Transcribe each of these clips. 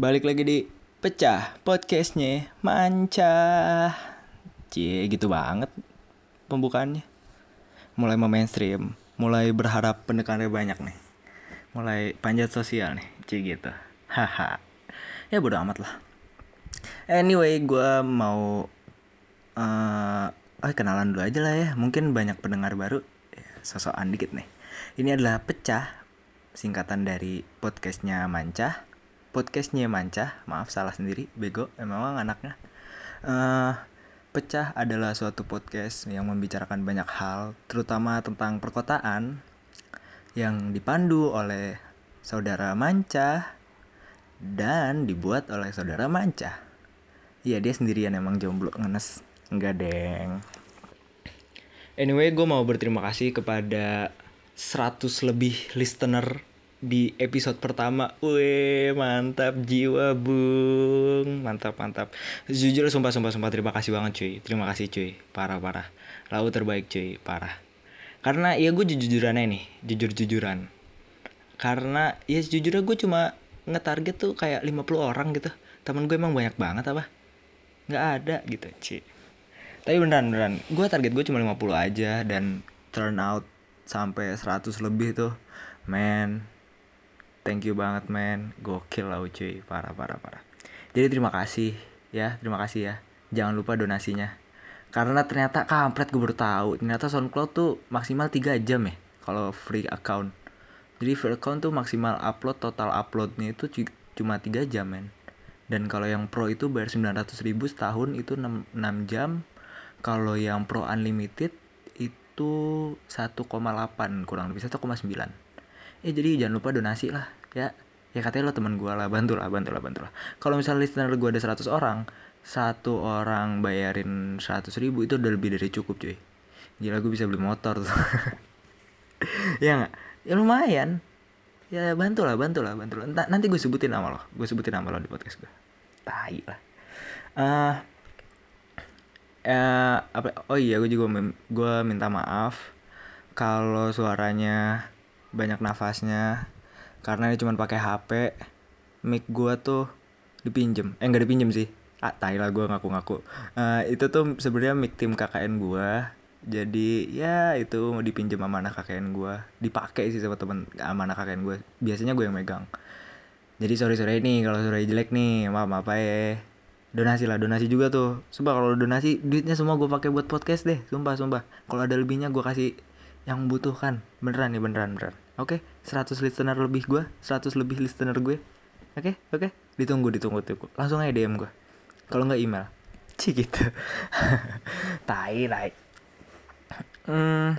Balik lagi di Pecah Podcastnya Manca Cie gitu banget Pembukaannya. Mulai mainstream Mulai berharap pendekannya banyak nih. Mulai panjat sosial nih Cie gitu. Haha. Ya bodo amat lah. Anyway gue mau eh oh, kenalan dulu aja lah ya. Mungkin banyak pendengar baru ya, Sosokan dikit nih. Ini adalah Pecah Singkatan dari podcastnya Manca Podcastnya Manca Maaf salah sendiri. Bego Emang anaknya. Eh Pecah adalah suatu podcast yang membicarakan banyak hal Terutama tentang perkotaan Yang dipandu oleh Saudara Manca Dan dibuat oleh Saudara Manca Iya dia sendirian emang jomblo ngenes. Enggak deng. Anyway gue mau berterima kasih kepada 100 lebih listener di episode pertama. Wih mantap jiwa bung. Mantap mantap. Jujur sumpah sumpah sumpah terima kasih banget cuy. Terima kasih cuy. Parah parah. Lalu terbaik cuy. Parah. Karena ya gue jujur-jujuran nih. Jujur-jujuran. Karena ya sejujurnya gue cuma nge-target tuh kayak 50 orang gitu. Temen gue emang banyak banget apa? Nggak ada gitu cuy. Tapi beneran beneran. Gue target gue cuma 50 aja dan turn out sampai 100 lebih tuh. Man thank you banget man gokil lah cuy. Parah parah parah. Jadi terima kasih ya. Terima kasih ya. Jangan lupa donasinya. Karena ternyata kampret gue baru tahu. Ternyata SoundCloud tuh maksimal 3 jam ya kalau free account. Jadi free account tuh maksimal upload total uploadnya itu cu- cuma 3 jam men. Dan kalau yang pro itu bayar 900 ribu setahun itu 6, 6 jam. Kalau yang pro unlimited itu 1,8 kurang lebih 1,9 ya jadi jangan lupa donasi lah ya. Ya katanya lo teman gue lah bantu lah bantu lah bantu lah kalau misalnya listener gue ada 100 orang satu orang bayarin 100 ribu itu udah lebih dari cukup cuy. Gila gue bisa beli motor tuh. Ya nggak? Ya lumayan. Ya bantu lah bantu lah bantu lah Nta- nanti gue sebutin nama lo. Gue sebutin nama lo di podcast gue tai lah. Eh eh apa? Oh iya gue juga gue minta maaf kalau suaranya banyak nafasnya. Karena ini cuma pakai HP mic gue tuh dipinjem. Eh nggak dipinjem sih. Ah tai lah gue ngaku-ngaku. Eh, itu tuh sebenarnya mic tim KKN gue jadi ya itu dipinjem sama anak KKN gue dipakai sih sama temen sama anak KKN gue biasanya gue yang megang. Jadi sorry sorry nih kalau suara jelek nih maaf maaf ya donasi lah donasi juga tuh. Sumpah kalau donasi duitnya semua gue pakai buat podcast deh. Sumpah sumpah. Kalau ada lebihnya gue kasih yang membutuhkan beneran nih beneran beneran. Oke 100 listener lebih gue 100 lebih listener gue. Oke oke. Ditunggu ditunggu tunggu langsung aja dm gue kalau nggak email. Cih gitu. Tai tai. Hmm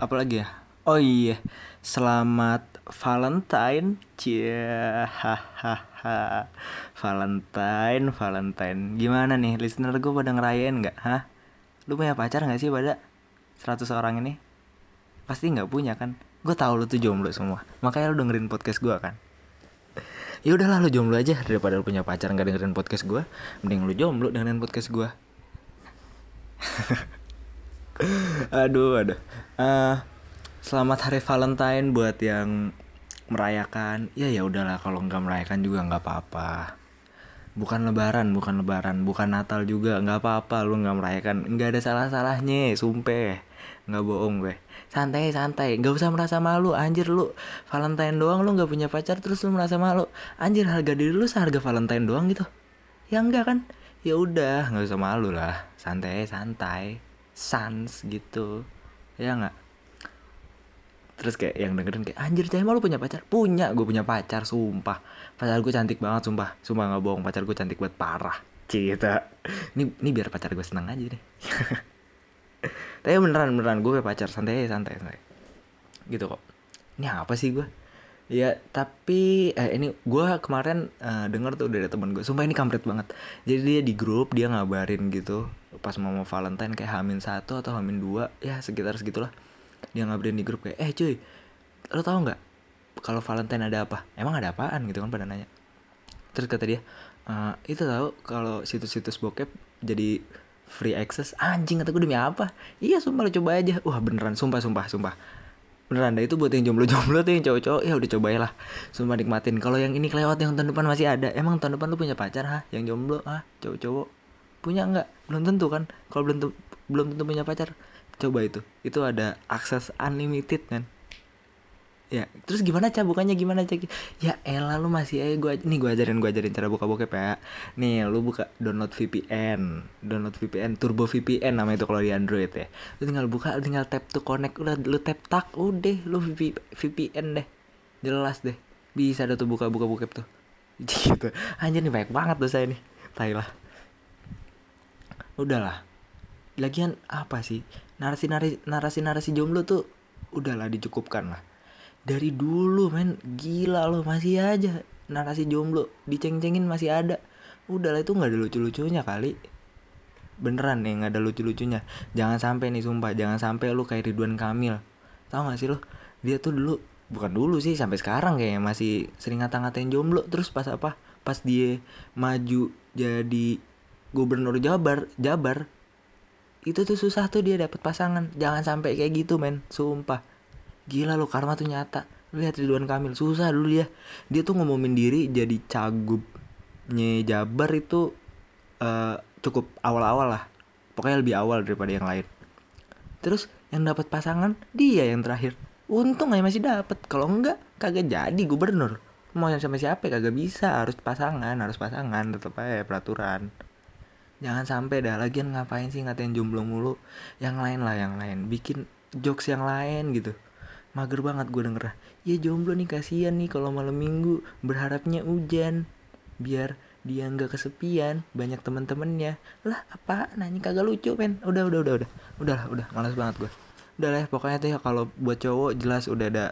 apa lagi ya? Oh iya. Selamat Valentine. Cia hahaha Valentine Valentine. Gimana nih? Listener gue pada ngerayain nggak? Hah? Lu punya pacar nggak sih pada 100 orang ini pasti nggak punya kan? Gue tahu lu tuh jomblo semua. Makanya lu dengerin podcast gue kan? Ya udahlah lu jomblo aja. Daripada lu punya pacar nggak dengerin podcast gue mending lu jomblo dengerin podcast gue aduh aduh. Eh, selamat hari Valentine buat yang merayakan. Ya ya udahlah kalau nggak merayakan juga nggak apa-apa. Bukan lebaran bukan lebaran. Bukan Natal juga nggak apa-apa. Lu nggak merayakan. Nggak ada salah-salahnya sumpah. Nggak bohong gue santai santai nggak usah merasa malu. Anjir lu Valentine doang lu nggak punya pacar terus lu merasa malu. Anjir harga diri lu seharga Valentine doang gitu. Ya enggak kan? Ya udah nggak usah malu lah. Santai santai sans gitu. Ya nggak? Terus kayak yang dengerin kayak anjir cah emang lu punya pacar? Punya gue punya pacar sumpah. Pacar gue cantik banget sumpah. Sumpah nggak bohong pacar gue cantik banget parah. Cita. Ini ini biar pacar gue seneng aja deh tapi beneran beneran gue pacar. Santai santai santai. Gitu kok. Ini apa sih gue ya tapi eh, ini gue kemarin eh, denger tuh dari temen gue sumpah ini kampret banget. Jadi dia di grup dia ngabarin gitu. Pas mau mau Valentine kayak hamin satu atau hamin dua ya sekitar segitulah. Dia ngabarin di grup kayak eh cuy lo tau nggak kalau Valentine ada apa? Emang ada apaan? Gitu kan pada nanya. Terus kata dia "Eh, itu tahu kalau situs-situs bokep jadi free access. Anjing kata gue demi apa? Iya sumpah lo coba aja. Wah beneran sumpah sumpah sumpah. Beneran dah itu buat yang jomblo-jomblo tuh yang cowok-cowok. Ya udah cobain lah. Sumpah nikmatin. Kalau yang ini kelewat yang tahun depan masih ada. Emang tahun depan lu punya pacar ha yang jomblo ha cowok-cowok. Punya nggak? Belum tentu kan? Kalau belum belum tentu punya pacar coba itu. Itu ada akses unlimited kan ya terus gimana cah bukannya gimana cah ya elah lu masih eh gua nih gua ajarin gua ajarin cara buka bokep ya. Nih lu buka download VPN download VPN turbo VPN namanya itu kalau di Android ya. Lu tinggal buka tinggal tap to connect. Udah lu tap tak udah lu VPN deh. Jelas deh. Bisa ada tuh buka buka bokep tuh. Gitu. Anjir nih banyak banget tuh saya nih. Tai lah. Udahlah lagian apa sih? Narasi narasi narasi narasi jomblo tuh udahlah dicukupkan lah dari dulu men. Gila loh masih aja narasi jomblo. Diceng-cengin masih ada. Udahlah itu nggak ada lucu-lucunya kali. Beneran nih nggak ada lucu-lucunya. Jangan sampai nih sumpah. Jangan sampai lu kayak Ridwan Kamil. Tau gak sih lo dia tuh dulu bukan dulu sih sampai sekarang kayaknya masih sering ngata-ngatain jomblo. Terus pas apa? Pas dia maju jadi gubernur Jabar Jabar itu tuh susah tuh dia dapat pasangan. Jangan sampai kayak gitu men. Sumpah Gila lo karma tuh nyata. Lihat Ridwan Kamil susah dulu dia. Dia tuh ngomongin diri jadi cagupnya Jabar itu uh, cukup awal-awal lah. Pokoknya lebih awal daripada yang lain. Terus yang dapat pasangan dia yang terakhir. Untung aja masih dapat. Kalau enggak kagak jadi gubernur. Mau yang sama siapa kagak bisa, harus pasangan, harus pasangan, tetap aja peraturan. Jangan sampai dah lagian ngapain sih ngatain jomblo mulu. Yang lain lah yang lain, bikin jokes yang lain gitu mager banget gue denger. Ya jomblo nih kasihan nih kalau malam minggu berharapnya hujan. Biar dia nggak kesepian banyak temen-temennya. Lah apa nanya kagak lucu men. Udah udah udah udah. Udah udah. Malas banget gue udah lah pokoknya tuh ya kalau buat cowok jelas udah ada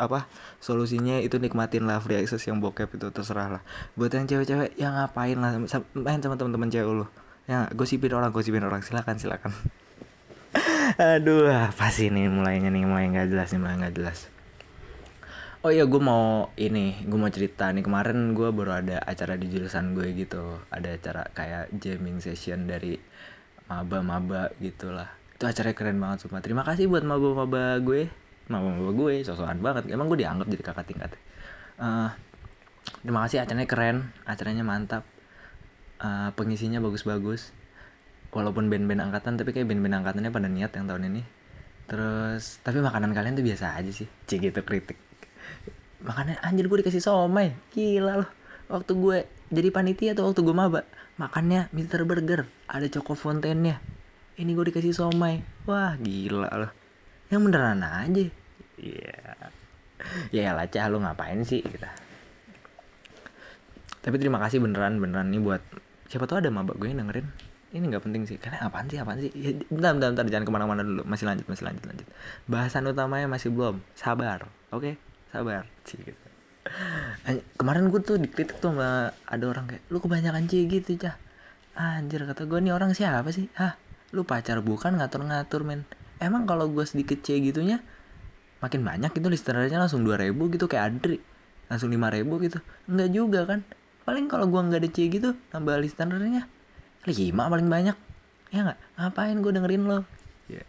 apa solusinya itu nikmatin lah free access yang bokep itu terserah lah. Buat yang cewek-cewek yang ngapain lah. Main sama teman-teman cewek lu. Ya gosipin orang gosipin orang. Silakan silakan Aduh, apa sih ini mulainya nih mulai nggak jelas nih mulai nggak jelas. Oh iya, gue mau ini, gue mau cerita nih kemarin gue baru ada acara di jurusan gue gitu, ada acara kayak jamming session dari maba-maba gitulah. Itu acaranya keren banget sumpah. Terima kasih buat maba-maba gue, maba-maba gue, sosokan banget. Emang gue dianggap jadi kakak tingkat. Uh, terima kasih acaranya keren, acaranya mantap, uh, pengisinya bagus-bagus walaupun band-band angkatan tapi kayak band-band angkatannya pada niat yang tahun ini. Terus tapi makanan kalian tuh biasa aja sih. Cik gitu kritik. Makannya anjir gue dikasih somai. Gila loh. Waktu gue jadi panitia tuh waktu gue maba makannya Mister Burger. Ada choco fountainnya. Ini gue dikasih somai. Wah gila loh. Yang beneran aja. Iya. Yeah. ya lah cah lu ngapain sih kita gitu. tapi terima kasih beneran beneran nih buat siapa tuh ada maba gue yang dengerin ini nggak penting sih. Karena apaan sih apaan sih? Ya, bentar, bentar bentar. Jangan ke mana-mana dulu. Masih lanjut masih lanjut lanjut. Bahasan utamanya masih belum. Sabar oke? Okay? sabar. Sih gitu. Kemarin gue tuh dikritik tuh sama ada orang kayak lu kebanyakan cie gitu cah. Anjir kata gue nih orang siapa sih? Hah? Lu pacar bukan ngatur-ngatur men. Emang kalau gue sedikit cie gitunya makin banyak itu listenernya langsung dua ribu gitu kayak Adri. Langsung lima ribu gitu. Enggak juga kan? Paling kalau gue nggak ada cie gitu tambah listenernya lima paling banyak. Ya nggak? Ngapain gue dengerin lo? Yeah.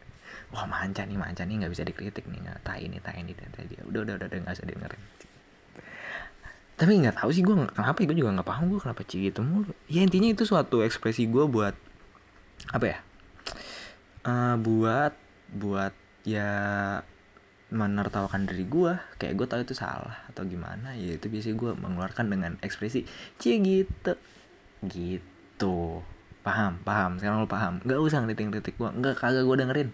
wah manca nih manca nih nggak bisa dikritik nih nggak tai ini tai ini tai dia. Udah udah udah nggak usah dengerin tapi nggak tahu sih gue kenapa gue juga nggak paham gue kenapa cie gitu mulu. Ya intinya itu suatu ekspresi gue buat apa ya? Uh, buat buat ya menertawakan diri gue kayak gue tahu itu salah atau gimana ya itu biasanya gue mengeluarkan dengan ekspresi cie gitu. Gitu paham paham. Sekarang lo paham. Nggak usah ngeritik ngeritik gua. Nggak kagak gua dengerin.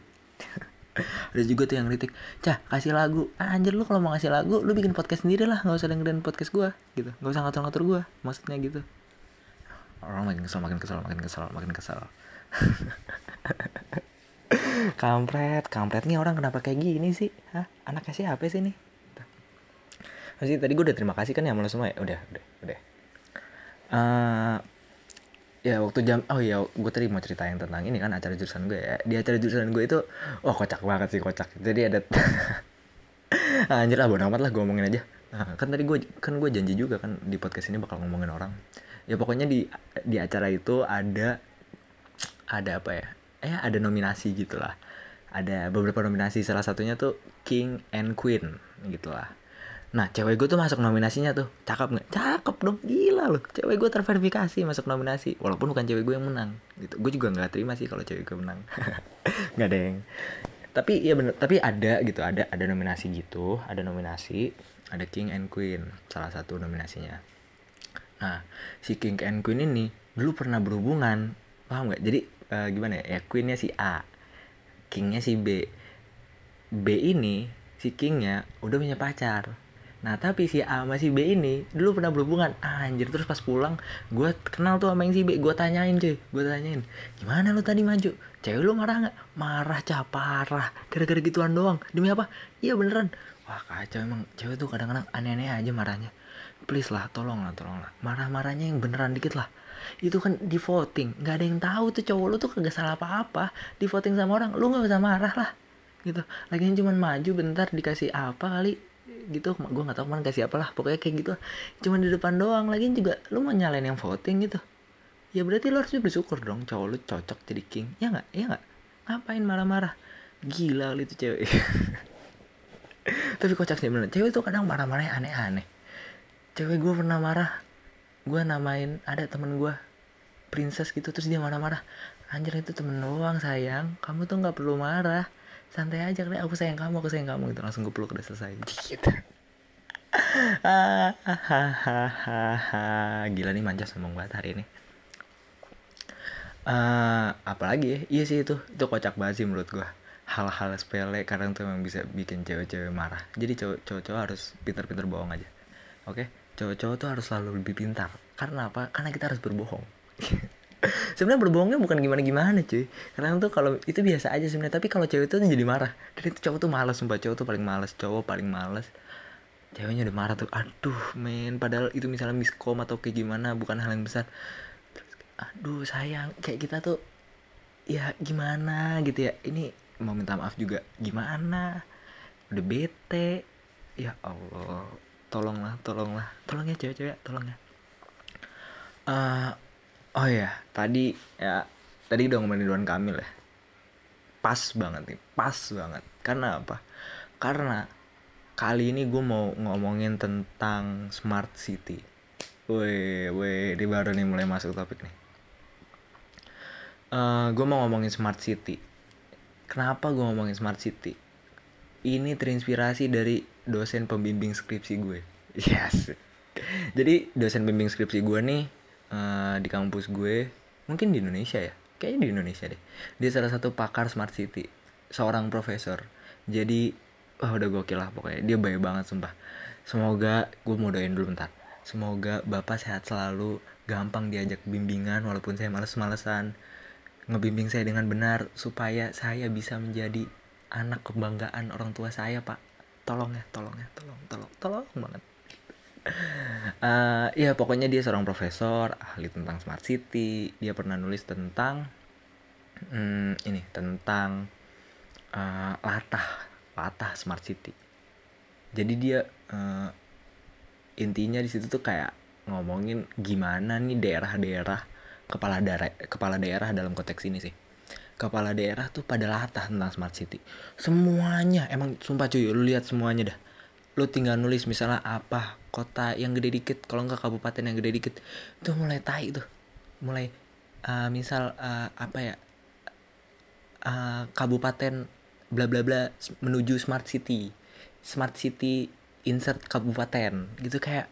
Ada juga tuh yang kritik cah kasih lagu. Ah, anjir lu kalau mau ngasih lagu lu bikin podcast sendiri lah. Nggak usah dengerin podcast gua gitu. Nggak usah ngatur-ngatur gua maksudnya gitu. Orang makin kesel makin kesel makin kesel makin kesel. Kampret nih orang kenapa kayak gini sih? Hah? anaknya siapa sih nih? Masih tadi gue udah terima kasih kan ya sama lo semua ya? Udah udah udah. Uh, ya waktu jam oh ya gue tadi mau ceritain tentang ini kan acara jurusan gue ya. Di acara jurusan gue itu wah kocak banget sih kocak. Jadi ada anjir lah bodo amat lah gue ngomongin aja. Nah, kan tadi gue kan gue janji juga kan di podcast ini bakal ngomongin orang. Ya pokoknya di di acara itu ada ada apa ya? Eh ada nominasi gitulah ada beberapa nominasi salah satunya tuh King and Queen gitulah nah cewek gue tuh masuk nominasinya tuh. Cakep nggak? Cakep dong gila loh. Cewek gue terverifikasi masuk nominasi walaupun bukan cewek gue yang menang gitu. Gue juga nggak terima sih kalau cewek gue menang. Nggak deng. Tapi ya bener tapi ada gitu ada ada nominasi gitu ada nominasi ada King and Queen salah satu nominasinya. Nah si King and Queen ini dulu pernah berhubungan paham nggak? Jadi uh, gimana ya? Ya Queennya si A Kingnya si B. B ini si Kingnya udah punya pacar Nah tapi si A sama si B ini dulu pernah berhubungan. Anjir terus pas pulang gue kenal tuh sama yang si B. Gue tanyain cuy. Gue tanyain Gimana lu tadi maju? Cewek lu marah gak? Marah cah parah. Gara-gara gituan doang. Demi apa? Iya beneran. Wah kacau emang. Cewek tuh kadang-kadang aneh-aneh aja marahnya. Please lah tolong lah tolong lah Marah-marahnya yang beneran dikit lah. Itu kan di voting nggak ada yang tahu tuh cowok lu tuh kagak salah apa-apa. Di voting sama orang lu nggak bisa marah lah. Gitu. Lagian cuma maju bentar dikasih apa kali gitu. Gue nggak tahu mana kasih apa lah pokoknya kayak gitu cuma di depan doang lagi juga lu mau nyalain yang voting gitu. Ya berarti lu harus bersyukur dong cowok lu cocok jadi king. Ya nggak? Ya nggak? Ngapain marah-marah? Gila kali itu cewek. Tapi kocak sih bener. Cewek tuh kadang marah-marahnya aneh-aneh. Cewek gue pernah marah. Gue namain ada temen gue princess gitu terus dia marah-marah. Anjir itu temen doang sayang. Kamu tuh nggak perlu marah santai aja kali aku sayang kamu aku sayang kamu gitu. Langsung gue peluk udah selesai. Gitu. Gila nih manja ngomong banget hari ini. Uh, apalagi ya? Iya sih itu. Itu kocak banget sih menurut gue hal-hal sepele kadang tuh emang bisa bikin cewek-cewek marah. Jadi cowok-cowok harus pintar-pintar bohong aja. Oke? Okay? cowok-cowok tuh harus selalu lebih pintar. Karena apa? Karena kita harus berbohong sebenarnya berbohongnya bukan gimana gimana cuy. Karena tuh kalau itu biasa aja sebenarnya. Tapi kalau cewek itu jadi marah. Dan itu cowok tuh malas sumpah. Cowok tuh paling malas cowok paling malas ceweknya udah marah tuh aduh men. Padahal itu misalnya miskom atau kayak gimana bukan hal yang besar. Aduh sayang. Kayak kita tuh ya gimana? Gitu ya. Ini mau minta maaf juga gimana? Udah bete. Ya Allah. Tolonglah tolonglah. Tolong ya cewek-cewek tolong ya. Uh, Oh ya, tadi ya tadi udah ngomongin Ridwan Kamil ya. Pas banget nih, pas banget. Karena apa? Karena kali ini gue mau ngomongin tentang smart city. Weh, weh, ini baru nih mulai masuk topik nih. Uh, eh, gue mau ngomongin smart city. Kenapa gue ngomongin smart city? Ini terinspirasi dari dosen pembimbing skripsi gue. Yes. Jadi dosen pembimbing skripsi gue nih uh, di kampus gue mungkin di Indonesia ya kayaknya di Indonesia deh. Dia salah satu pakar smart city seorang profesor. Jadi wah udah gokil lah pokoknya. Dia baik banget sumpah. Semoga gue mau doain dulu bentar. Semoga bapak sehat selalu gampang diajak bimbingan walaupun saya males-malesan. Ngebimbing saya dengan benar supaya saya bisa menjadi anak kebanggaan orang tua saya pak. Tolong ya tolong ya tolong tolong tolong banget uh, ya pokoknya dia seorang profesor ahli tentang smart city. Dia pernah nulis tentang um, ini tentang uh, latah latah smart city. Jadi dia uh, intinya di situ tuh kayak ngomongin gimana nih daerah-daerah kepala daerah kepala daerah dalam konteks ini sih. Kepala daerah tuh pada latah tentang smart city. Semuanya emang sumpah cuy lu lihat semuanya dah lu tinggal nulis misalnya apa kota yang gede dikit kalau enggak kabupaten yang gede dikit itu mulai tai tuh. Mulai uh, misal uh, apa ya uh, kabupaten bla bla bla menuju smart city. Smart city insert kabupaten. Gitu kayak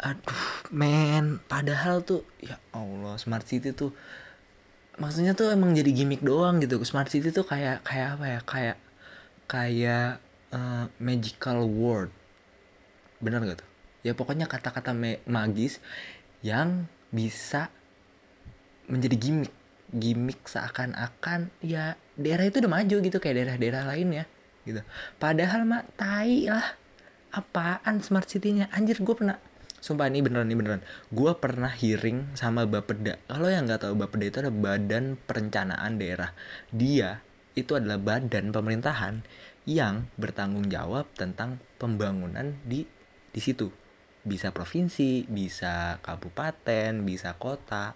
aduh men padahal tuh ya Allah smart city tuh maksudnya tuh emang jadi gimmick doang gitu. Smart city tuh kayak kayak apa ya kayak kayak uh, magical word. Bener gak tuh? Ya pokoknya kata-kata magis yang bisa menjadi gimmick. Gimmick seakan-akan ya daerah itu udah maju gitu kayak daerah-daerah lain ya gitu. Padahal mak tai lah. Apaan smart city-nya? Anjir gue pernah sumpah ini beneran ini beneran. Gue pernah hearing sama Bapeda kalau yang nggak tahu Bapeda itu adalah badan perencanaan daerah. Dia itu adalah badan pemerintahan yang bertanggung jawab tentang pembangunan di di situ. Bisa provinsi bisa kabupaten bisa kota.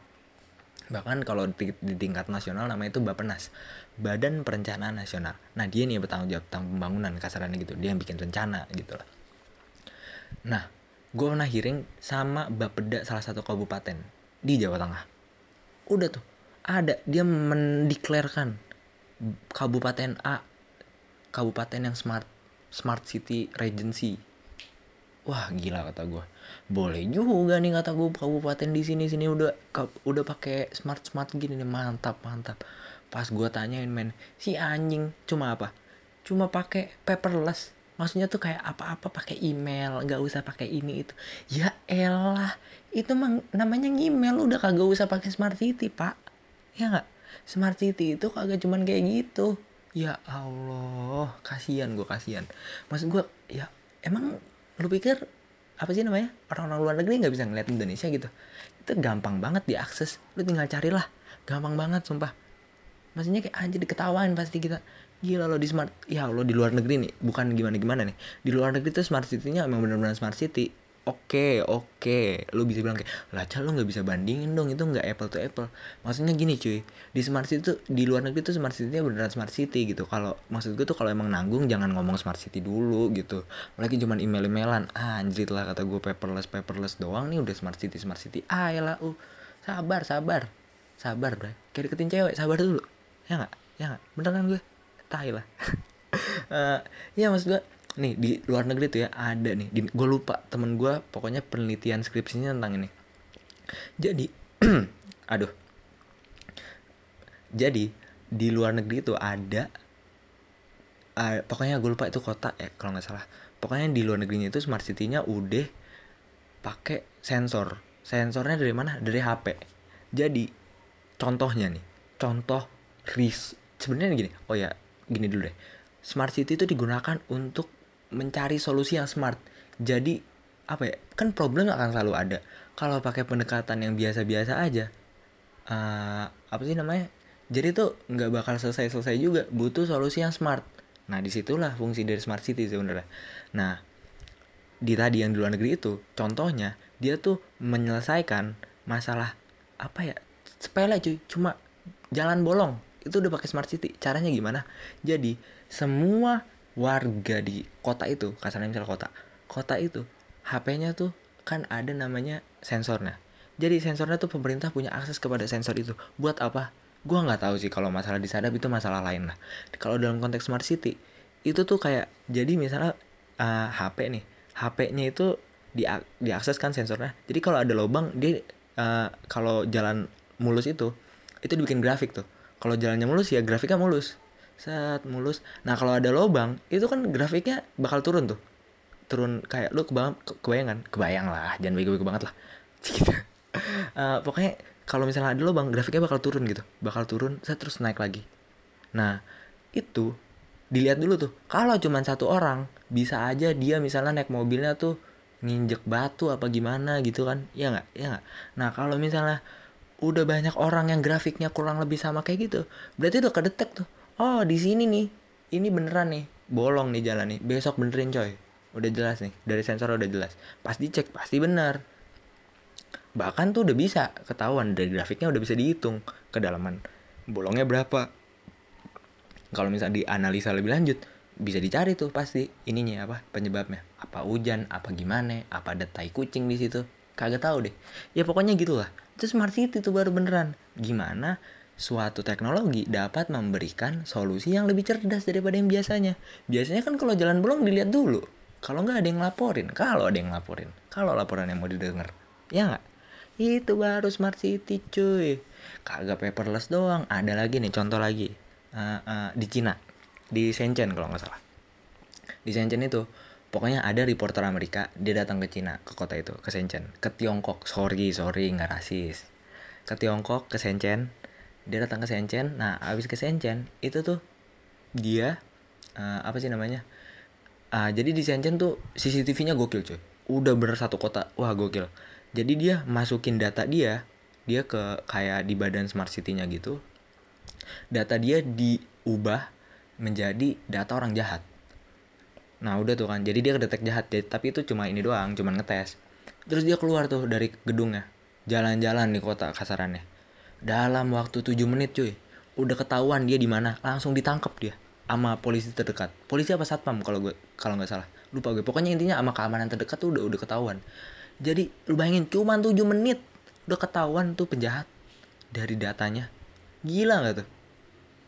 Bahkan kalau di, di tingkat nasional namanya itu Bapenas Badan Perencanaan Nasional. Nah dia nih bertanggung jawab tentang pembangunan kasarannya gitu. Dia yang bikin rencana gitu lah. Nah gue pernah hearing sama Bapeda salah satu kabupaten di Jawa Tengah. Udah tuh ada. Dia mendeklarkan kabupaten A kabupaten yang smart smart city regency. Wah gila kata gue boleh juga nih kata gue kabupaten di sini sini udah udah pakai smart smart gini nih. Mantap mantap. Pas gue tanyain men si anjing cuma apa? Cuma pakai paperless. Maksudnya tuh kayak apa-apa pakai email nggak usah pakai ini itu. Ya elah itu mang, namanya email udah kagak usah pakai smart city pak. Ya nggak? Smart city itu kagak cuman kayak gitu ya allah kasihan gue kasihan. Maksud gue ya emang lu pikir apa sih namanya orang-orang luar negeri nggak bisa ngeliat Indonesia gitu? Itu gampang banget diakses lu tinggal carilah. Gampang banget sumpah. Maksudnya kayak anjir diketawain pasti kita. Gila lo di smart ya lo di luar negeri nih bukan gimana gimana nih. Di luar negeri tuh smart city-nya emang benar-benar smart city oke oke. Lu bisa bilang kayak lah lo nggak bisa bandingin dong itu nggak apple to apple. Maksudnya gini cuy di smart city tuh di luar negeri tuh smart city-nya beneran smart city gitu. Kalau maksud gue tuh kalau emang nanggung jangan ngomong smart city dulu gitu. Lagi cuman email emailan ah, anjir lah kata gue paperless paperless doang nih udah smart city smart city ah lah uh. Sabar sabar. Sabar bro kayak deketin cewek sabar dulu. Ya nggak? Ya nggak? Beneran gue tai lah. Uh, ya maksud gue nih di luar negeri tuh ya ada nih. Gue lupa temen gue pokoknya penelitian skripsinya tentang ini. Jadi aduh. Jadi di luar negeri itu ada uh, pokoknya gue lupa itu kota ya kalau nggak salah. Pokoknya di luar negerinya itu smart city-nya udah pakai sensor. Sensornya dari mana? Dari HP jadi contohnya nih contoh ris sebenarnya gini oh ya gini dulu deh. Smart city itu digunakan untuk mencari solusi yang smart. Jadi apa ya? Kan problem akan selalu ada. Kalau pakai pendekatan yang biasa-biasa aja, uh, apa sih namanya? Jadi tuh nggak bakal selesai-selesai juga. Butuh solusi yang smart. Nah di situlah fungsi dari smart city sebenarnya. Nah di tadi yang di luar negeri itu, contohnya dia tuh menyelesaikan masalah apa ya? Sepele cuy, cuma jalan bolong itu udah pakai smart city. Caranya gimana? Jadi semua warga di kota itu kasarnya misal kota. Kota itu HP-nya tuh kan ada namanya sensornya. Jadi sensornya tuh pemerintah punya akses kepada sensor itu. Buat apa? Gua nggak tahu sih kalau masalah disadap itu masalah lain lah. Kalau dalam konteks smart city itu tuh kayak jadi misalnya uh, eh, HP nih HP-nya itu di diakses kan sensornya. Jadi kalau ada lubang dia uh, kalau jalan mulus itu itu dibikin grafik tuh. Kalau jalannya mulus ya grafiknya mulus set mulus. Nah kalau ada lobang itu kan grafiknya bakal turun tuh. Turun kayak lu kebayang kebayangan. Kebayang lah jangan bego-bego banget lah. Gitu. Uh, pokoknya kalau misalnya ada lobang grafiknya bakal turun gitu. Bakal turun saya terus naik lagi. Nah itu dilihat dulu tuh. Kalau cuma satu orang bisa aja dia misalnya naik mobilnya tuh nginjek batu apa gimana gitu kan. Ya nggak? Ya nggak? Nah kalau misalnya udah banyak orang yang grafiknya kurang lebih sama kayak gitu berarti udah kedetek tuh oh di sini nih. Ini beneran nih. Bolong nih jalan nih. Besok benerin coy. Udah jelas nih. Dari sensor udah jelas. Pas dicek pasti benar bahkan tuh udah bisa ketahuan. Dari grafiknya udah bisa dihitung. Kedalaman. Bolongnya berapa? Kalau misalnya dianalisa lebih lanjut bisa dicari tuh pasti ininya apa penyebabnya. Apa hujan apa gimana apa ada tai kucing di situ. Kagak tahu deh. Ya pokoknya gitulah. Itu smart city tuh baru beneran. Gimana suatu teknologi dapat memberikan solusi yang lebih cerdas daripada yang biasanya. Biasanya kan kalau jalan bolong dilihat dulu. Kalau nggak ada yang laporin, kalau ada yang laporin, kalau laporan yang mau didengar, ya nggak? Itu baru smart city cuy. Kagak paperless doang. Ada lagi nih contoh lagi uh, uh, di Cina, di Shenzhen kalau nggak salah. Di Shenzhen itu pokoknya ada reporter Amerika dia datang ke Cina ke kota itu ke Shenzhen ke Tiongkok sorry sorry nggak rasis ke Tiongkok ke Shenzhen dia datang ke Shenzhen. Nah abis ke Shenzhen itu tuh dia uh, apa sih namanya? Uh, jadi di Shenzhen tuh CCTV-nya gokil cuy. Udah bener satu kota. Wah gokil. Jadi dia masukin data dia dia ke kayak di badan smart city-nya gitu. Data dia diubah menjadi data orang jahat. Nah udah tuh kan. Jadi dia kedetek jahat. Tapi itu cuma ini doang cuma ngetes. Terus dia keluar tuh dari gedungnya. Jalan-jalan di kota kasarannya dalam waktu 7 menit cuy. Udah ketahuan dia di mana. Langsung ditangkap dia sama polisi terdekat. Polisi apa satpam kalau gue kalau nggak salah? Lupa gue pokoknya intinya sama keamanan terdekat tuh udah udah ketahuan. Jadi lu bayangin cuma 7 menit. Udah ketahuan tuh penjahat dari datanya. Gila nggak tuh?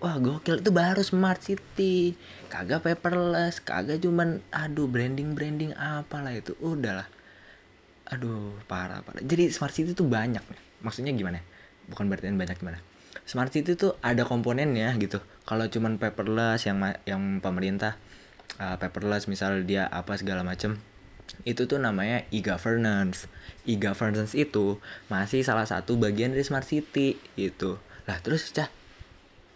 Wah gokil. Itu baru smart city. Kagak paperless kagak cuman aduh branding branding apalah itu. Udahlah. Aduh parah parah. Jadi smart city tuh banyak. Maksudnya gimana bukan berarti banyak gimana. Smart city tuh ada komponennya gitu. Kalau cuman paperless yang yang pemerintah uh, paperless misal dia apa segala macem itu tuh namanya e-governance. E-governance itu masih salah satu bagian dari smart city gitu. Lah terus cah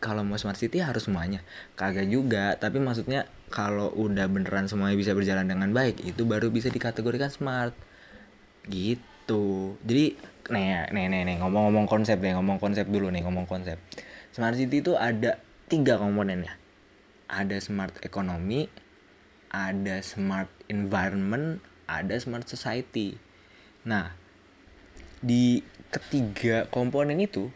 kalau mau smart city harus semuanya. Kagak juga tapi maksudnya kalau udah beneran semuanya bisa berjalan dengan baik itu baru bisa dikategorikan smart. Gitu. Jadi nih nih nih, nih ngomong-ngomong konsep nih ngomong konsep dulu nih ngomong konsep smart city itu ada tiga komponennya ada smart ekonomi ada smart environment ada smart society nah di ketiga komponen itu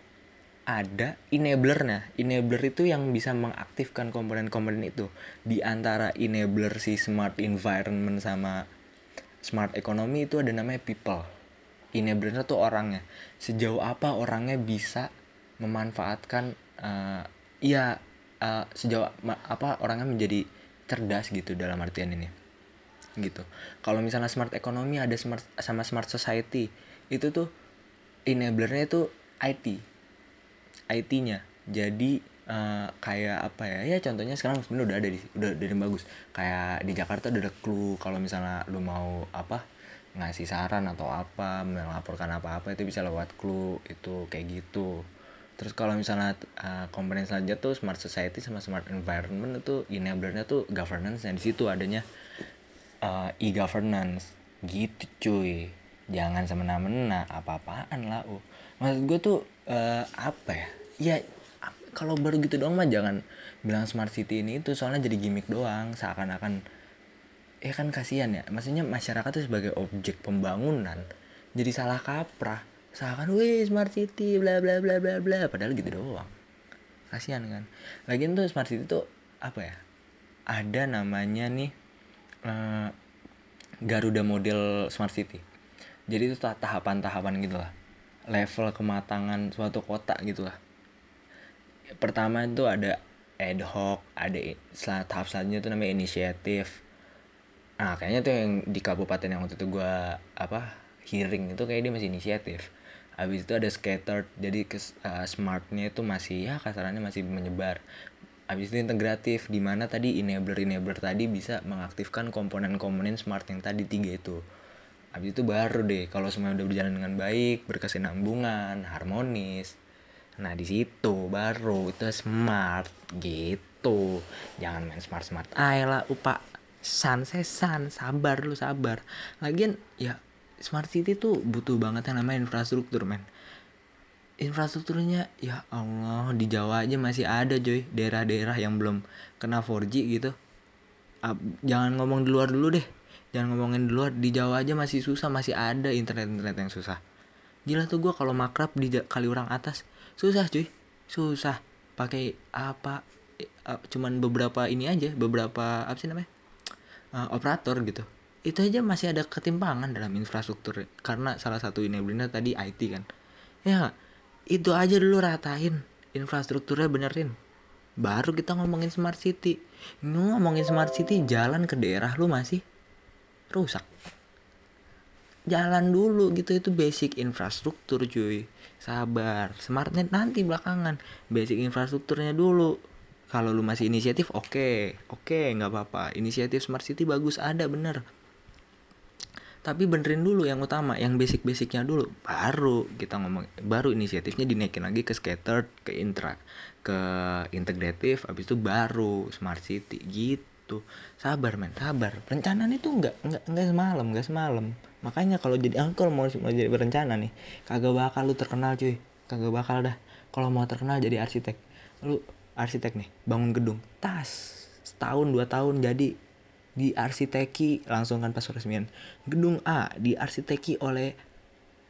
ada enablernya. Enabler itu yang bisa mengaktifkan komponen-komponen itu. Di antara enabler si smart environment sama smart economy itu ada namanya people enablernya tuh orangnya. Sejauh apa orangnya bisa memanfaatkan uh, ya uh, sejauh apa orangnya menjadi cerdas gitu dalam artian ini. Gitu. Kalau misalnya smart economy ada smart sama smart society itu tuh enablernya itu IT IT-nya jadi uh, kayak apa ya? Ya contohnya sekarang sebenarnya udah ada di udah dari bagus. Kayak di Jakarta udah ada clue kalau misalnya lu mau apa ngasih saran atau apa melaporkan apa-apa itu bisa lewat clue itu kayak gitu. Terus kalau misalnya uh, komponen selanjutnya tuh smart society sama smart environment itu enablernya tuh governance dan di situ adanya uh, e-governance. Gitu cuy. Jangan semena-mena apa-apaan lah uh. maksud gue tuh uh, apa ya? Ya kalau baru gitu doang mah jangan bilang smart city ini itu soalnya jadi gimmick doang. Seakan-akan ya kan kasihan ya. Maksudnya masyarakat tuh sebagai objek pembangunan jadi salah kaprah. Seakan wih smart city bla bla bla bla bla. Padahal gitu doang. Kasihan kan. Lagian tuh smart city tuh apa ya ada namanya nih uh, Garuda model smart city. Jadi itu tahapan-tahapan gitu lah. Level kematangan suatu kota gitu lah. Pertama itu ada ad hoc ada tahap selanjutnya itu namanya inisiatif nah kayaknya tuh yang di kabupaten yang waktu itu gue apa hearing itu kayak dia masih inisiatif habis itu ada scattered jadi ke uh, smartnya itu masih ya kasarannya masih menyebar habis itu integratif di mana tadi enabler enabler tadi bisa mengaktifkan komponen-komponen smart yang tadi tiga itu habis itu baru deh kalau semua udah berjalan dengan baik berkesinambungan harmonis Nah di situ baru itu smart gitu. Jangan main smart smart. Ayolah upa san sesan sabar lu sabar. Lagian ya smart city tuh butuh banget yang namanya infrastruktur men. Infrastrukturnya ya Allah di Jawa aja masih ada joy daerah-daerah yang belum kena 4G gitu. Jangan ngomong di luar dulu deh. Jangan ngomongin di luar di Jawa aja masih susah masih ada internet-internet yang susah. Gila tuh gue kalau makrab di kali orang atas susah cuy susah pakai apa uh, cuman beberapa ini aja beberapa apa sih namanya uh, operator gitu. Itu aja masih ada ketimpangan dalam infrastruktur karena salah satu benar tadi IT kan. Ya itu aja dulu ratain infrastrukturnya benerin. Baru kita ngomongin smart city. Ngomongin smart city jalan ke daerah lu masih rusak. Jalan dulu gitu itu basic infrastruktur cuy. Sabar smartnet nanti belakangan. Basic infrastrukturnya dulu kalau lu masih inisiatif oke. Okay. oke okay, nggak apa-apa. Inisiatif smart city bagus ada bener. Tapi benerin dulu yang utama yang basic basicnya dulu. Baru kita ngomong baru inisiatifnya dinaikin lagi ke scattered ke intra ke integratif habis itu baru smart city gitu. Sabar men sabar. Perencanaan itu nggak nggak nggak semalam nggak semalam. Makanya kalau jadi angkol mau mau jadi berencana nih kagak bakal lu terkenal cuy. Kagak bakal dah. Kalau mau terkenal jadi arsitek. Lu arsitek nih bangun gedung. Tas setahun dua tahun jadi di arsiteki langsung kan pas resmian gedung A di arsiteki oleh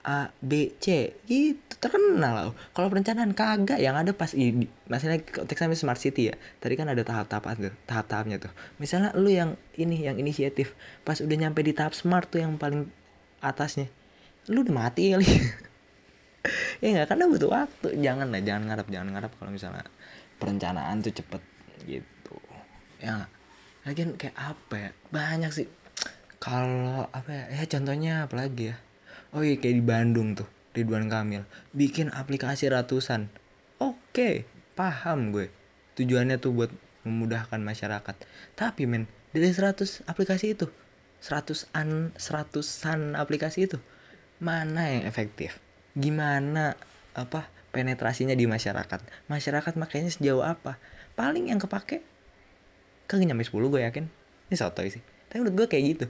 A B C. Gitu terkenal lah kalau perencanaan kagak yang ada pas ini maksudnya konteksnya smart city ya. Tadi kan ada tahap-tahap tuh tahap-tahapnya tuh. Misalnya lu yang ini yang inisiatif pas udah nyampe di tahap smart tuh yang paling atasnya lu udah mati kali ya nggak karena butuh waktu. Jangan lah jangan ngarap jangan ngarap kalau misalnya perencanaan tuh cepet gitu. Ya lagian kayak apa ya? Banyak sih. Kalau apa ya? Ya contohnya apa lagi ya? Oh iya kayak di Bandung tuh Ridwan Kamil. Bikin aplikasi ratusan. Oke paham gue. Tujuannya tuh buat memudahkan masyarakat. Tapi men dari 100 aplikasi itu seratusan seratusan aplikasi itu mana yang efektif? Gimana apa penetrasinya di masyarakat. Masyarakat makanya sejauh apa? Paling yang kepake kagak nyampe 10 gue yakin. Ini sotoy sih. Tapi menurut gue kayak gitu.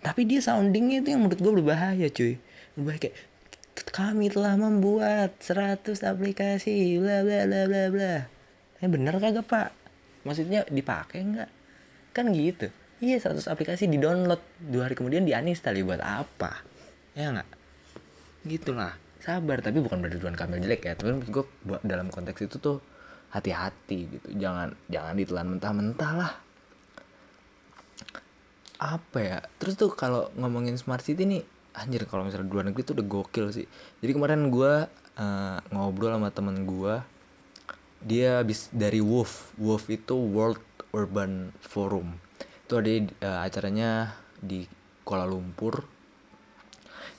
Tapi dia soundingnya itu yang menurut gue berbahaya cuy. Berbahaya kayak kami telah membuat 100 aplikasi bla bla bla bla bla. Ini bener kagak pak? Maksudnya dipakai nggak? Kan gitu. Iya 100 aplikasi di download dua hari kemudian di uninstall ya buat apa? Ya nggak? Gitulah sabar tapi bukan berarti Ridwan Kamil jelek ya. Tapi gue dalam konteks itu tuh hati-hati gitu. Jangan jangan ditelan mentah-mentah lah. Apa ya? Terus tuh kalau ngomongin smart city nih anjir kalau misalnya luar negeri tuh udah gokil sih. Jadi kemarin gue uh, ngobrol sama temen gue dia habis dari WOF WOF itu World Urban Forum. Itu ada uh, acaranya di Kuala Lumpur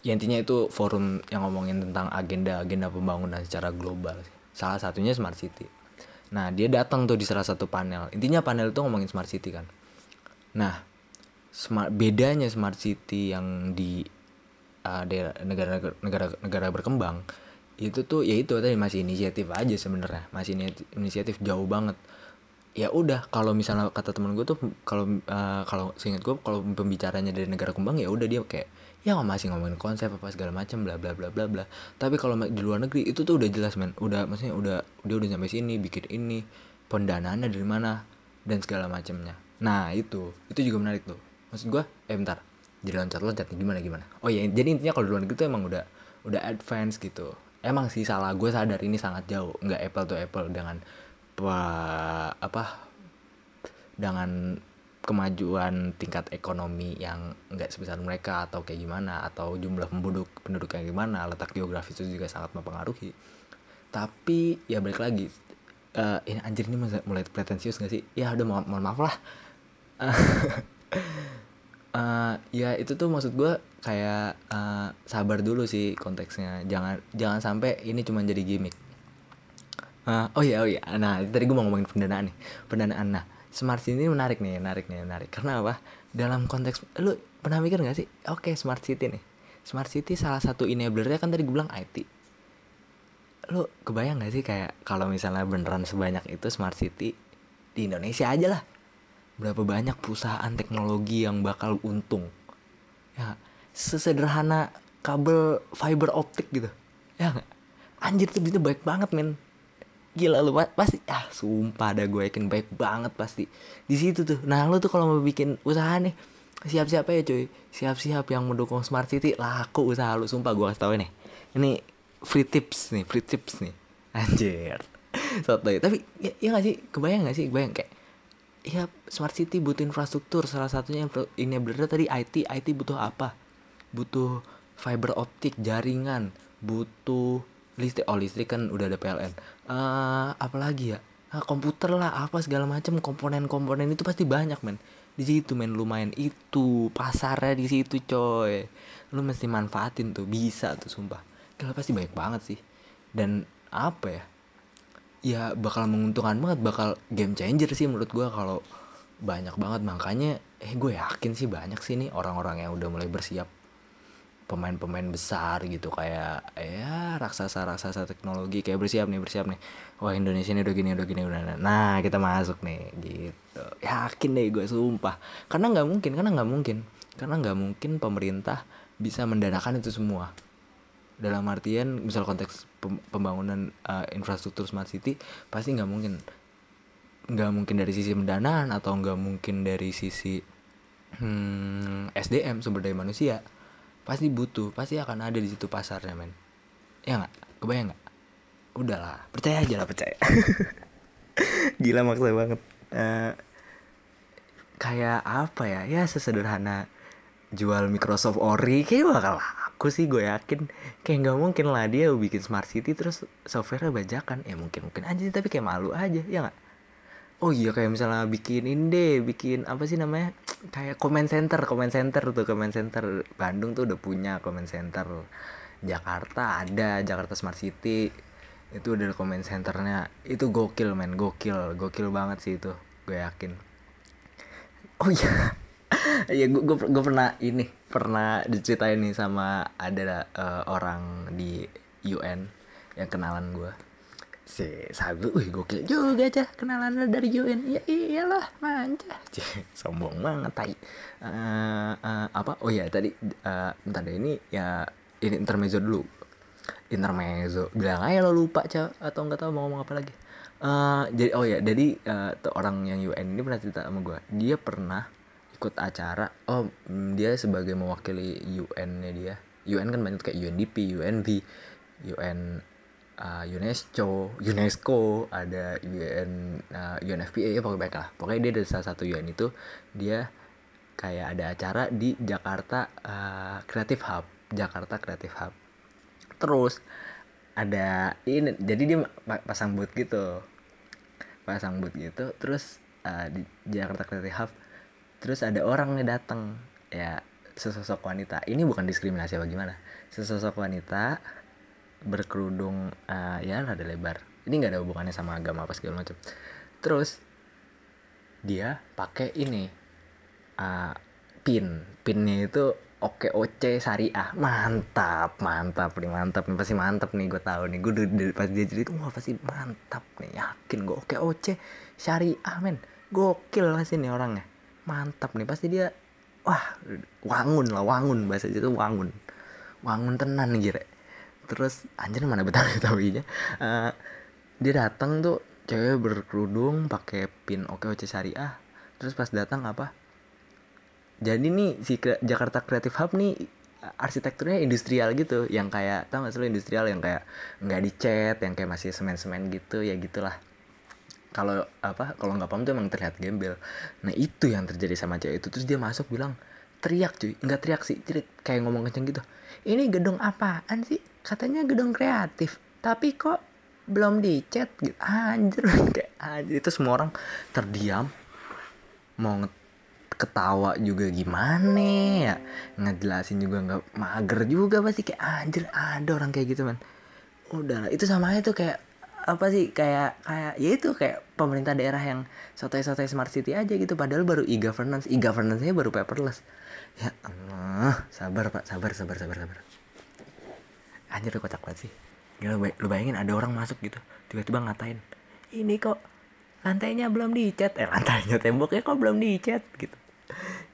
ya intinya itu forum yang ngomongin tentang agenda-agenda pembangunan secara global salah satunya smart city. Nah dia datang tuh di salah satu panel. Intinya panel itu ngomongin smart city kan? Nah smart bedanya smart city yang di uh, negara negara negara berkembang itu tuh ya itu tadi masih inisiatif aja sebenarnya. Masih inisiatif jauh banget. Ya udah kalau misalnya kata temen gue tuh kalau uh, kalau seingat gue kalau pembicaranya dari negara kembang ya udah dia kayak ya masih ngomongin konsep apa segala macam bla bla bla bla bla. Tapi kalau di luar negeri itu tuh udah jelas men. Udah maksudnya udah dia udah sampai sini bikin ini pendanaannya dari mana dan segala macamnya nah itu itu juga menarik tuh. Maksud gue eh bentar. Jadi loncat loncat gimana gimana? Oh ya jadi intinya kalau di luar negeri tuh emang udah udah advance gitu. Emang sih salah gue sadar ini sangat jauh. Nggak apple to apple dengan apa apa dengan kemajuan tingkat ekonomi yang nggak sebesar mereka atau kayak gimana atau jumlah penduduk penduduk yang gimana letak geografis itu juga sangat mempengaruhi. Tapi ya balik lagi uh, ini anjir ini mulai pretensius gak sih? Ya udah mohon, mohon maaf lah. Uh, ya itu tuh maksud gue kayak uh, sabar dulu sih konteksnya. Jangan jangan sampai ini cuma jadi gimmick. Uh, oh ya oh ya nah tadi gue mau ngomongin pendanaan nih. Pendanaan. Nah smart city ini menarik nih menarik nih menarik. Karena apa? Dalam konteks lu pernah mikir gak sih? Oke okay, smart city nih. Smart city salah satu enablernya kan tadi gue bilang IT lu kebayang gak sih kayak kalau misalnya beneran sebanyak itu smart city di Indonesia aja lah. Berapa banyak perusahaan teknologi yang bakal untung. Ya sesederhana kabel fiber optik gitu. Ya gak? anjir tuh itu baik banget men gila lu pasti ah sumpah ada gue yakin baik banget pasti. Di situ tuh nah lu tuh kalau mau bikin usaha nih siap-siap ya cuy. Siap-siap yang mendukung smart city laku usaha lu sumpah gue kasih tau nih ini free tips nih free tips nih. Anjir. Soto ya tapi ya, ya gak sih? Kebayang gak sih? Kebayang kayak ya smart city butuh infrastruktur salah satunya ini bener tadi IT IT butuh apa? Butuh fiber optik jaringan butuh listrik oh listrik kan udah ada PLN. Uh, eh, apalagi ya? Uh, komputer lah apa segala macam komponen-komponen itu pasti banyak men. Di situ men lumayan. Itu pasarnya di situ coy. Lu mesti manfaatin tuh bisa tuh sumpah. Kalau pasti banyak banget sih. Dan apa ya? Ya bakal menguntungkan banget bakal game changer sih menurut gue kalau banyak banget. Makanya eh gue yakin sih banyak sih nih orang-orang yang udah mulai bersiap pemain-pemain besar gitu kayak ya raksasa-raksasa teknologi kayak bersiap nih bersiap nih. Wah Indonesia ini udah gini udah gini udah nah kita masuk nih gitu. Yakin deh gue sumpah. Karena nggak mungkin karena nggak mungkin. Karena nggak mungkin pemerintah bisa mendanakan itu semua. Dalam artian misal konteks pembangunan uh, infrastruktur smart city pasti nggak mungkin. Nggak mungkin dari sisi pendanaan atau nggak mungkin dari sisi hmm, SDM sumber daya manusia pasti butuh pasti akan ada di situ pasarnya men. Ya nggak? Kebayang nggak? Udahlah percaya aja lah. Percaya. Gila maksa banget. Uh, kayak apa ya? Ya sesederhana jual Microsoft Ori. Kayak bakal aku sih gue yakin. Kayak nggak mungkin lah dia bikin smart city terus softwarenya bajakan. Ya mungkin mungkin aja tapi kayak malu aja. Ya nggak oh iya kayak misalnya bikin ini deh bikin apa sih namanya? Kayak comment center comment center tuh comment center Bandung tuh udah punya comment center. Jakarta ada Jakarta Smart City itu udah comment centernya. Itu gokil men gokil gokil banget sih itu gue yakin. Oh iya ya gue gue pernah ini pernah diceritain nih sama ada uh, orang di UN yang kenalan gue si sabu wih gokil juga aja kenalan dari UN. Ya iyalah manja sombong banget tai. Uh, uh, apa? Oh ya tadi uh, bentar deh ini ya ini intermezzo dulu. Intermezzo bilang aja lo lupa cah atau nggak tahu mau ngomong apa lagi. Uh, jadi oh ya jadi uh, orang yang UN ini pernah cerita sama gue dia pernah ikut acara oh mm, dia sebagai mewakili UN-nya dia. UN kan banyak kayak UNDP UNV UN uh, UNESCO UNESCO ada UN uh, UNFPA ya pokoknya baik lah. Pokoknya dia dari salah satu UN itu dia kayak ada acara di Jakarta uh, Creative Hub Jakarta Creative Hub. Terus ada ini jadi dia pasang booth gitu. Pasang booth gitu terus uh, di Jakarta Creative Hub terus ada orang nih datang. Ya sesosok wanita. Ini bukan diskriminasi apa gimana. Sesosok wanita berkerudung uh, ya rada lebar. Ini nggak ada hubungannya sama agama apa segala macam. Terus dia pakai ini uh, pin. Pinnya itu oke oce syariah. Mantap mantap nih mantap nih pasti mantap nih gue tahu nih. Gue dari pas dia cerita wah pasti mantap nih yakin gue oke oce syariah men. Gokil pasti nih orangnya. Mantap nih pasti dia wah wangun lah wangun bahasa itu wangun. Wangun tenan nih terus anjir mana betawi betawinya uh, dia datang tuh cewek berkerudung pakai pin oke oke syariah. Terus pas datang apa? Jadi nih si Jakarta Creative Hub nih arsitekturnya industrial gitu. Yang kayak tau gak sih industrial? Yang kayak nggak dicat yang kayak masih semen-semen gitu ya gitulah. Kalau apa? Kalau nggak paham tuh emang terlihat gembel. Nah itu yang terjadi sama cewek itu. Terus dia masuk bilang teriak cuy. Nggak teriak sih cerit kayak ngomong kenceng gitu. Ini gedung apaan sih? Katanya gedung kreatif tapi kok belum dicat gitu. Anjir kayak anjir. Itu semua orang terdiam. Mau ketawa juga gimana ya? Ngejelasin juga nggak mager juga pasti. Kayak anjir ada orang kayak gitu man udah itu sama aja tuh kayak apa sih kayak kayak ya itu kayak pemerintah daerah yang sotoy-sotoy smart city aja gitu. Padahal baru e-governance. E-governance-nya baru paperless ya Allah sabar pak. Sabar sabar sabar sabar. Anjir lu kocak banget sih. Gila, lu bayangin ada orang masuk gitu tiba-tiba ngatain ini kok lantainya belum dicat? Eh lantainya temboknya kok belum dicat? Gitu.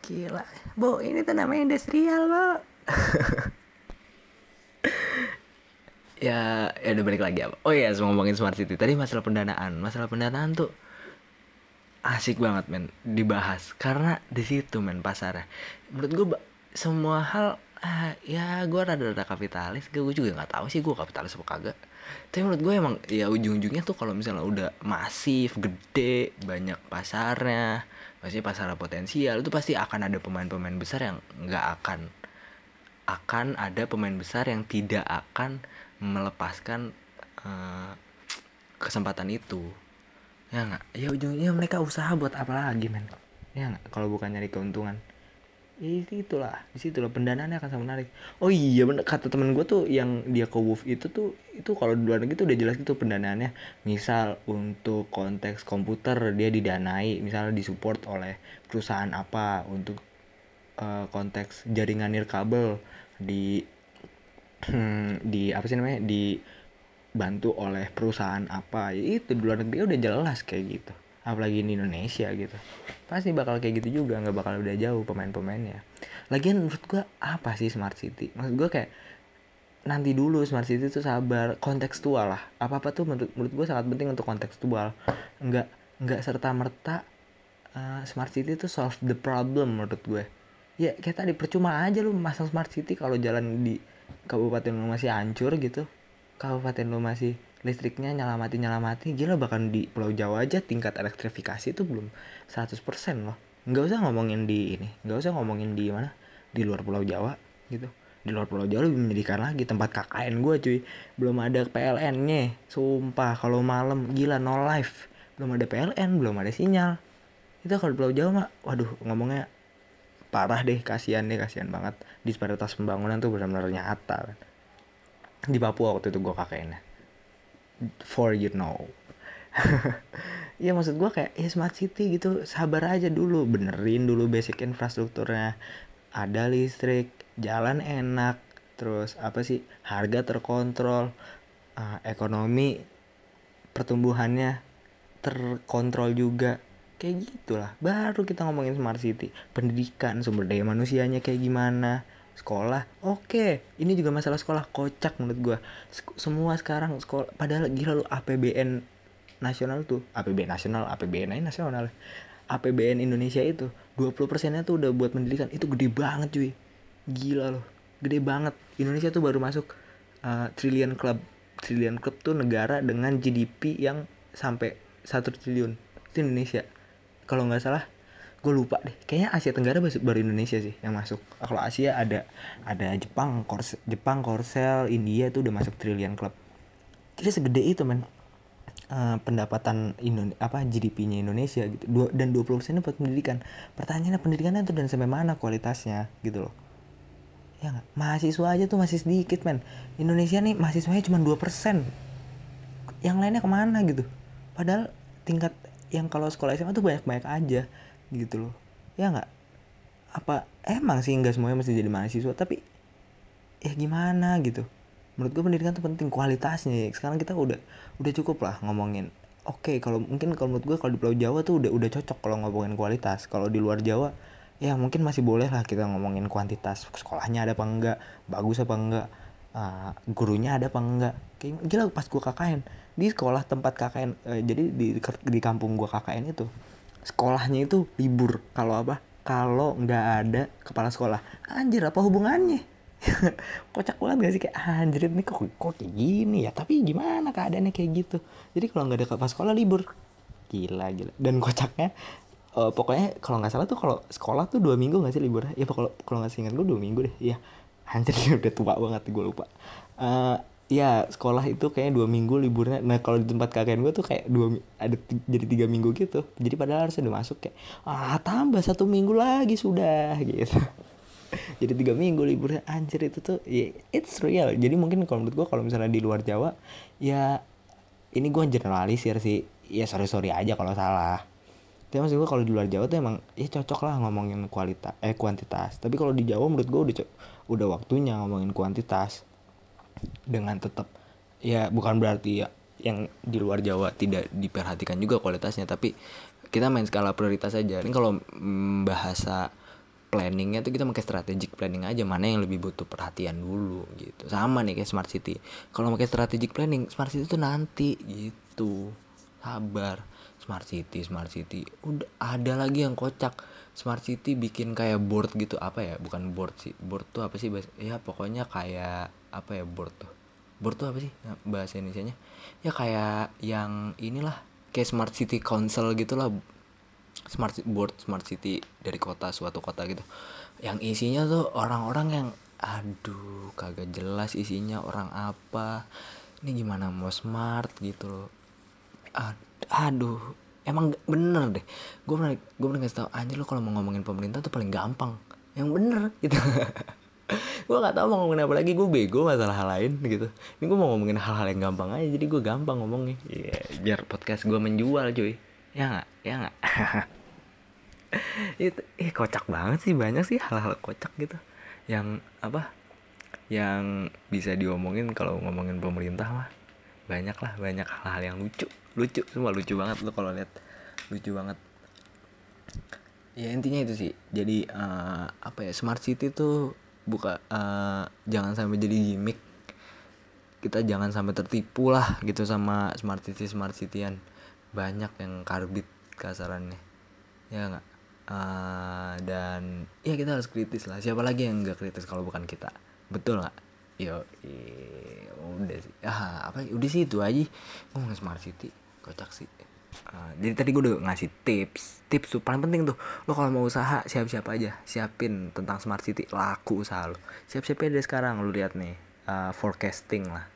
Gila. Bu ini tuh namanya industrial bu ya ya udah balik lagi apa oh iya ngomongin smart city. Tadi masalah pendanaan. Masalah pendanaan tuh asik banget men dibahas. Karena di situ men pasarnya. Menurut gue semua hal ah, ya gue rada-rada kapitalis. Gue juga nggak tahu sih gue kapitalis apa kagak. Tapi menurut gue emang ya ujung-ujungnya tuh kalau misalnya udah masif gede banyak pasarnya pasti pasar potensial itu pasti akan ada pemain-pemain besar yang nggak akan akan ada pemain besar yang tidak akan melepaskan uh, kesempatan itu ya nggak? Ya ujungnya mereka usaha buat apa lagi men? Ya nggak? Kalau bukan nyari keuntungan. Ya itulah. Di situlah pendanaannya akan sangat menarik. Oh iya bener. Kata temen gue tuh yang dia ke Wolf itu tuh itu kalau di luar negeri tuh udah jelas gitu pendanaannya. Misal untuk konteks komputer dia didanai misalnya disupport oleh perusahaan apa untuk uh, konteks jaringan nirkabel di di apa sih namanya di bantu oleh perusahaan apa ya itu di luar negeri udah jelas kayak gitu. Apalagi di Indonesia gitu. Pasti bakal kayak gitu juga nggak bakal udah jauh pemain-pemainnya. Lagian menurut gue apa sih smart city? Maksud gue kayak nanti dulu smart city itu sabar kontekstual lah. Apa apa tuh menurut menurut gue sangat penting untuk kontekstual. Nggak nggak serta merta uh, smart city itu solve the problem menurut gue ya kayak tadi percuma aja lu masang smart city kalau jalan di kabupaten lu masih hancur gitu kabupaten lu masih listriknya nyelamati nyelamati gila bahkan di Pulau Jawa aja tingkat elektrifikasi itu belum 100% loh. Nggak usah ngomongin di ini nggak usah ngomongin di mana di luar Pulau Jawa gitu. Di luar Pulau Jawa lebih menyedihkan lagi tempat KKN gue cuy belum ada PLN nya sumpah kalau malam gila no life. Belum ada PLN belum ada sinyal. Itu kalau Pulau Jawa mah waduh ngomongnya parah deh kasihan deh kasihan banget. Disparitas pembangunan tuh benar-benar nyata kan di Papua waktu itu gue KKN for you know. Iya maksud gue kayak ya smart city gitu. Sabar aja dulu benerin dulu basic infrastrukturnya. Ada listrik jalan enak terus apa sih harga terkontrol uh, ekonomi pertumbuhannya terkontrol juga. Kayak gitulah. Baru kita ngomongin smart city. Pendidikan sumber daya manusianya kayak gimana sekolah? Oke okay. ini juga masalah sekolah kocak menurut gue semua sekarang sekolah padahal gila lu APBN nasional tuh. APBN nasional APBN aja nasional. APBN Indonesia itu 20 persennya tuh udah buat pendidikan. Itu gede banget cuy. Gila loh. Gede banget. Indonesia tuh baru masuk uh, trillion club trillion club tuh negara dengan GDP yang sampai satu triliun. Itu Indonesia. Kalau nggak salah gue lupa deh. Kayaknya Asia Tenggara baru Indonesia sih yang masuk. Kalau Asia ada ada Jepang Korsel, Jepang Korsel India tuh udah masuk trillion club. Jadi segede itu men. Uh, pendapatan Indonesia apa GDP-nya Indonesia gitu. Dua, dan 20% persen buat pendidikan. Pertanyaannya pendidikannya tuh dan sampai mana kualitasnya gitu loh. Ya gak? mahasiswa aja tuh masih sedikit men. Indonesia nih mahasiswanya cuma 2% yang lainnya ke mana gitu? Padahal tingkat yang kalau sekolah SMA tuh banyak-banyak aja gitu loh. Ya nggak? Apa emang sih nggak semuanya mesti jadi mahasiswa? Tapi ya gimana gitu? Menurut gue pendidikan tuh penting kualitasnya sekarang kita udah udah cukup lah ngomongin. Oke okay, kalau mungkin kalau menurut gue kalau di Pulau Jawa tuh udah udah cocok kalau ngomongin kualitas. Kalau di luar Jawa ya mungkin masih boleh lah kita ngomongin kuantitas. Sekolahnya ada apa enggak? Bagus apa enggak? Uh, gurunya ada apa enggak? Kayak gila pas gue KKN di sekolah tempat KKN uh, eh, jadi di di kampung gue KKN itu sekolahnya itu libur. Kalau apa? Kalau nggak ada kepala sekolah. Anjir apa hubungannya? Kocak banget gak sih? Kayak anjir ini kok kok kayak gini ya? Tapi gimana keadaannya kayak gitu? Jadi kalau nggak ada kepala sekolah libur. Gila gila. Dan kocaknya uh, pokoknya kalau nggak salah tuh kalau sekolah tuh dua minggu nggak sih libur? Ya kalau kalau nggak sih ingat gue dua minggu deh. Ya anjir udah tua banget gue lupa. Uh, ya sekolah itu kayaknya dua minggu liburnya. Nah kalau di tempat kakek gue tuh kayak dua ada jadi tiga minggu gitu. Jadi padahal harusnya udah masuk kayak ah tambah satu minggu lagi sudah gitu. Jadi tiga minggu liburnya. Anjir itu tuh ya it's real. Jadi mungkin kalau menurut gue kalau misalnya di luar Jawa ya ini gue generalisir sih. Ya sorry sorry aja kalau salah. Tapi maksud gue kalau di luar Jawa tuh emang ya cocok lah ngomongin kualitas eh kuantitas. Tapi kalau di Jawa menurut gue udah udah waktunya ngomongin kuantitas dengan tetap ya bukan berarti ya yang di luar Jawa tidak diperhatikan juga kualitasnya tapi kita main skala prioritas aja. Ini kalau mm, bahasa planningnya tuh kita pakai strategic planning aja mana yang lebih butuh perhatian dulu gitu. Sama nih kayak smart city. Kalau pakai strategic planning smart city tuh nanti gitu. Sabar. Smart city smart city. Udah ada lagi yang kocak. Smart city bikin kayak board gitu. Apa ya? Bukan board sih. Board tuh apa sih ya pokoknya kayak apa ya board tuh? Board tuh apa sih bahasa Indonesia nya ya kayak yang inilah kayak smart city council gitulah. Smart board smart city dari kota suatu kota gitu. Yang isinya tuh orang-orang yang aduh kagak jelas isinya orang apa. Ini gimana mau smart? gitu loh. Aduh emang bener deh. Gue pernah gue pernah kasih tau anjir lo kalau mau ngomongin pemerintah tuh paling gampang. Yang bener gitu gue gak tau mau ngomongin apa lagi gue bego masalah hal lain gitu. Ini gue mau ngomongin hal-hal yang gampang aja jadi gue gampang ngomongnya. Yeah, biar podcast gue menjual cuy. Ya nggak? Ya nggak? Itu eh kocak banget sih banyak sih hal-hal kocak gitu. Yang apa? Yang bisa diomongin kalau ngomongin pemerintah mah. Banyak lah banyak hal-hal yang lucu. Lucu semua lucu banget lo kalau lihat. Lucu banget. Ya intinya itu sih. Jadi uh, apa ya smart city tuh buka uh, jangan sampai jadi gimmick. Kita jangan sampai tertipu lah gitu sama smart city smart cityan. Banyak yang karbit kasarannya. Ya nggak? Uh, dan ya kita harus kritis lah. Siapa lagi yang nggak kritis kalau bukan kita? Betul nggak? Yo udah sih. Ah apa? Udah sih itu aja. Ngomongin smart city. Kocak sih Uh, jadi tadi gue udah ngasih tips. Tips tuh paling penting tuh lo kalau mau usaha siap-siap aja. Siapin tentang smart city laku usaha lo siap-siap aja dari sekarang lo lihat nih uh, forecasting lah.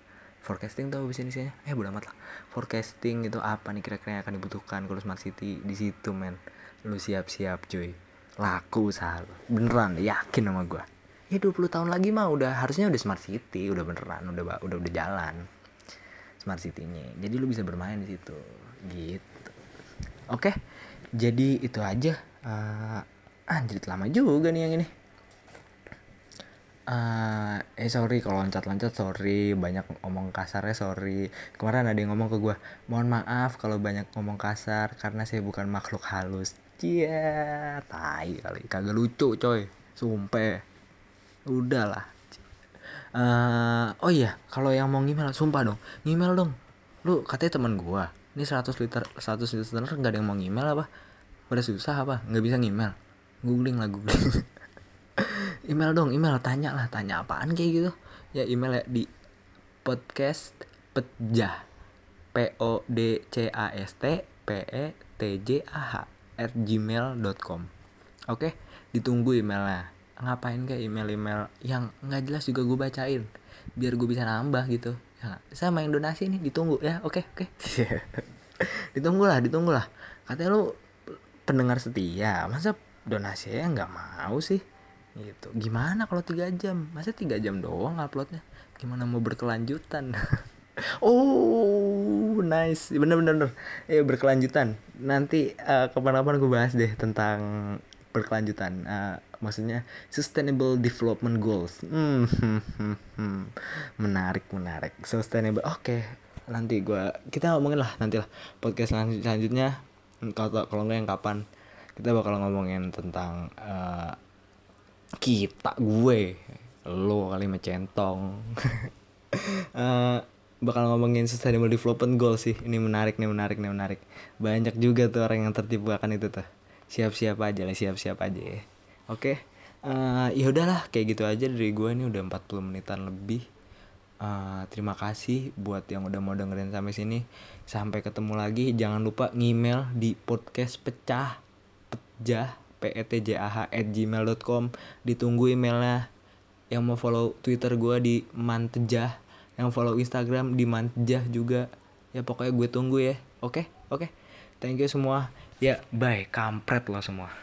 Forecasting tuh bisa isinya? Eh bodo amat lah. Forecasting itu apa nih kira-kira yang akan dibutuhkan kalau smart city di situ men? Lu siap-siap cuy. Laku usaha lo beneran yakin sama gue ya 20 tahun lagi mah udah harusnya udah smart city udah beneran udah udah udah jalan. Smart city-nya. Jadi lu bisa bermain di situ gitu. Oke jadi itu aja. Uh, anjir lama juga nih yang ini. Uh, eh sorry kalau loncat-loncat sorry. Banyak ngomong kasarnya sorry. Kemarin ada yang ngomong ke gue mohon maaf kalau banyak ngomong kasar karena saya bukan makhluk halus. Cia, tai kali. Kagak lucu coy. Sumpah. Udahlah uh, oh iya kalau yang mau ngemail sumpah dong. Ngemail dong. Lu katanya teman gua ini 100 liter 100 liter nggak ada yang mau email apa? Pada susah apa? Nggak bisa email googling lah googling. Email dong email. Tanya lah tanya apaan kayak gitu? Ya email ya di podcast pejah p o d c a s t p e t j a h at gmail.com oke ditunggu emailnya. Ngapain kayak email-email yang nggak jelas juga gue bacain biar gue bisa nambah gitu ya, saya main donasi nih ditunggu ya. Oke okay, oke. Okay. ditunggu lah ditunggu lah katanya lu pendengar setia masa donasi ya nggak mau sih? Gitu. Gimana kalau tiga jam? Masa tiga jam doang uploadnya? Gimana mau berkelanjutan? Oh nice. Bener bener bener. Ya berkelanjutan. Nanti uh, kapan-kapan gue bahas deh tentang berkelanjutan. Uh, maksudnya sustainable development goals. Hmm, hmm, hmm, hmm. menarik menarik. Sustainable oke. Okay. nanti gue kita ngomongin lah nanti lah. Podcast selanjutnya. Kalau kalau nggak yang kapan? Kita bakal ngomongin tentang uh, kita gue. Lo kali mencentong uh, bakal ngomongin sustainable development goals sih. Ini menarik nih menarik nih menarik. Banyak juga tuh orang yang tertipu akan itu tuh. Siap-siap aja lah siap-siap aja ya oke uh, ya udahlah kayak gitu aja dari gue ini udah 40 menitan lebih uh, terima kasih buat yang udah mau dengerin sampai sini sampai ketemu lagi jangan lupa ngemail di podcast pecah pecah p e t j a h at gmail.com ditunggu emailnya yang mau follow twitter gue di mantejah yang follow instagram di mantejah juga ya pokoknya gue tunggu ya oke okay? oke okay? thank you semua Ya, bye. Kampret lo semua.